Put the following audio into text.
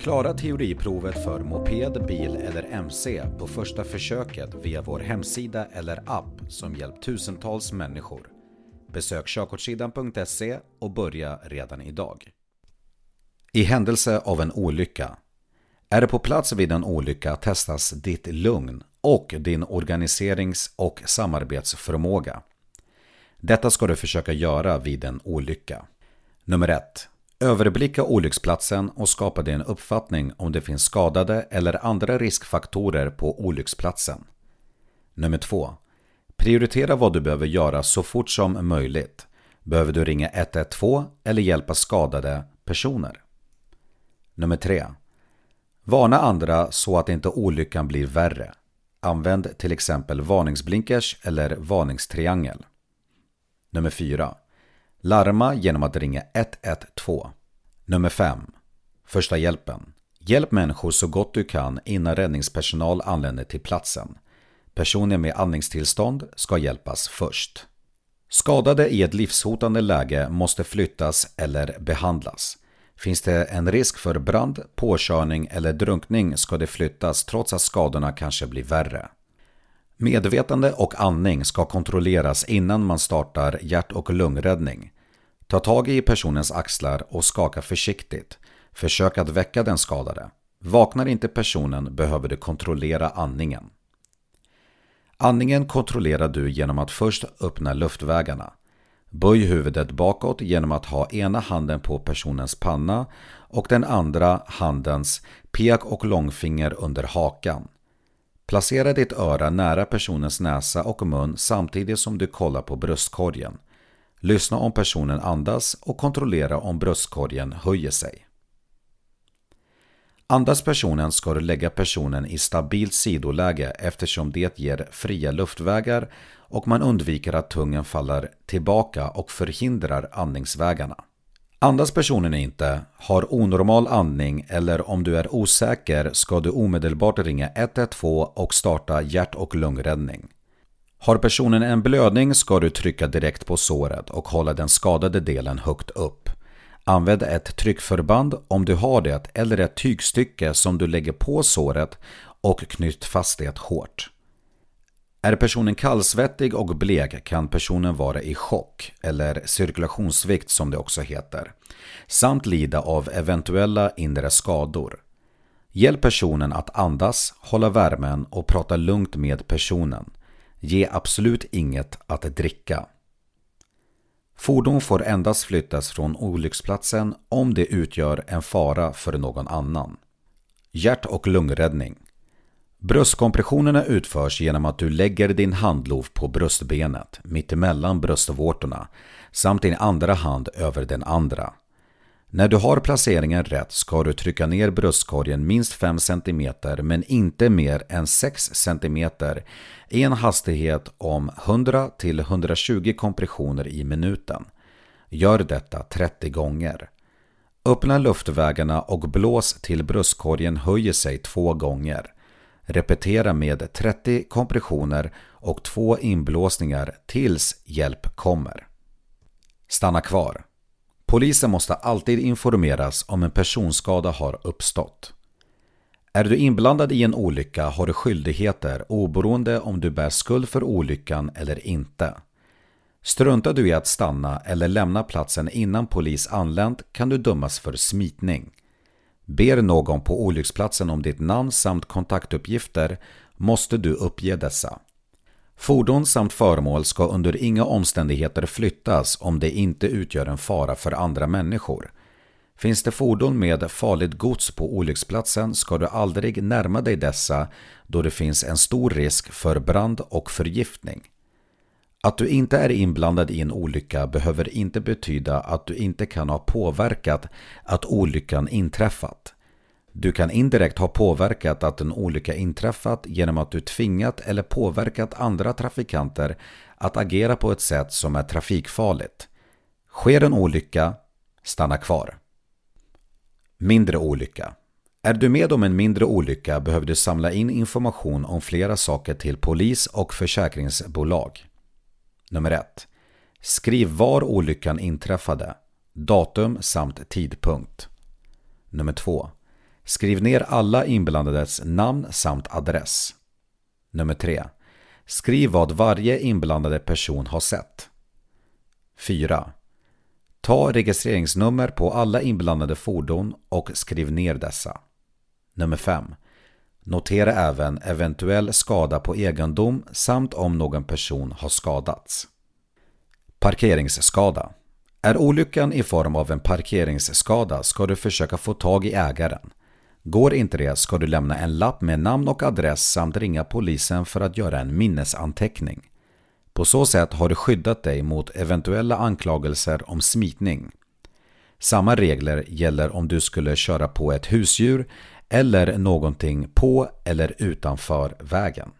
Klara teoriprovet för moped, bil eller MC på första försöket via vår hemsida eller app som hjälpt tusentals människor. Besök körkortssidan.se och börja redan idag. I händelse av en olycka. Är du på plats vid en olycka testas ditt lugn och din organiserings och samarbetsförmåga. Detta ska du försöka göra vid en olycka. Nummer 1. Överblicka olycksplatsen och skapa dig en uppfattning om det finns skadade eller andra riskfaktorer på olycksplatsen. Nummer 2. Prioritera vad du behöver göra så fort som möjligt. Behöver du ringa 112 eller hjälpa skadade personer? Nummer 3. Varna andra så att inte olyckan blir värre. Använd till exempel varningsblinkers eller varningstriangel. Nummer 4. Larma genom att ringa 112. Nummer 5. Första hjälpen. Hjälp människor så gott du kan innan räddningspersonal anländer till platsen. Personer med andningstillstånd ska hjälpas först. Skadade i ett livshotande läge måste flyttas eller behandlas. Finns det en risk för brand, påkörning eller drunkning ska det flyttas trots att skadorna kanske blir värre. Medvetande och andning ska kontrolleras innan man startar hjärt och lungräddning. Ta tag i personens axlar och skaka försiktigt. Försök att väcka den skadade. Vaknar inte personen behöver du kontrollera andningen. Andningen kontrollerar du genom att först öppna luftvägarna. Böj huvudet bakåt genom att ha ena handen på personens panna och den andra handens pek och långfinger under hakan. Placera ditt öra nära personens näsa och mun samtidigt som du kollar på bröstkorgen. Lyssna om personen andas och kontrollera om bröstkorgen höjer sig. Andas personen ska du lägga personen i stabilt sidoläge eftersom det ger fria luftvägar och man undviker att tungan faller tillbaka och förhindrar andningsvägarna. Andas personen inte, har onormal andning eller om du är osäker ska du omedelbart ringa 112 och starta hjärt och lungräddning. Har personen en blödning ska du trycka direkt på såret och hålla den skadade delen högt upp. Använd ett tryckförband om du har det eller ett tygstycke som du lägger på såret och knyt fast det hårt. Är personen kallsvettig och blek kan personen vara i chock, eller cirkulationssvikt som det också heter, samt lida av eventuella inre skador. Hjälp personen att andas, hålla värmen och prata lugnt med personen. Ge absolut inget att dricka. Fordon får endast flyttas från olycksplatsen om det utgör en fara för någon annan. Hjärt och lungräddning Bröstkompressionerna utförs genom att du lägger din handlov på bröstbenet mittemellan bröstvårtorna samt din andra hand över den andra. När du har placeringen rätt ska du trycka ner bröstkorgen minst 5 cm men inte mer än 6 cm i en hastighet om 100-120 kompressioner i minuten. Gör detta 30 gånger. Öppna luftvägarna och blås till bröstkorgen höjer sig två gånger. Repetera med 30 kompressioner och två inblåsningar tills hjälp kommer. Stanna kvar. Polisen måste alltid informeras om en personskada har uppstått. Är du inblandad i en olycka har du skyldigheter oberoende om du bär skuld för olyckan eller inte. Struntar du i att stanna eller lämna platsen innan polis anlänt kan du dömas för smitning. Ber någon på olycksplatsen om ditt namn samt kontaktuppgifter måste du uppge dessa. Fordon samt föremål ska under inga omständigheter flyttas om det inte utgör en fara för andra människor. Finns det fordon med farligt gods på olycksplatsen ska du aldrig närma dig dessa då det finns en stor risk för brand och förgiftning. Att du inte är inblandad i en olycka behöver inte betyda att du inte kan ha påverkat att olyckan inträffat. Du kan indirekt ha påverkat att en olycka inträffat genom att du tvingat eller påverkat andra trafikanter att agera på ett sätt som är trafikfarligt. Sker en olycka, stanna kvar. Mindre olycka. Är du med om en mindre olycka behöver du samla in information om flera saker till polis och försäkringsbolag. Nummer 1. Skriv var olyckan inträffade, datum samt tidpunkt. Nummer 2. Skriv ner alla inblandades namn samt adress. Nummer 3. Skriv vad varje inblandade person har sett. 4. Ta registreringsnummer på alla inblandade fordon och skriv ner dessa. Nummer 5. Notera även eventuell skada på egendom samt om någon person har skadats. Parkeringsskada. Är olyckan i form av en parkeringsskada ska du försöka få tag i ägaren. Går inte det ska du lämna en lapp med namn och adress samt ringa polisen för att göra en minnesanteckning. På så sätt har du skyddat dig mot eventuella anklagelser om smitning. Samma regler gäller om du skulle köra på ett husdjur eller någonting på eller utanför vägen.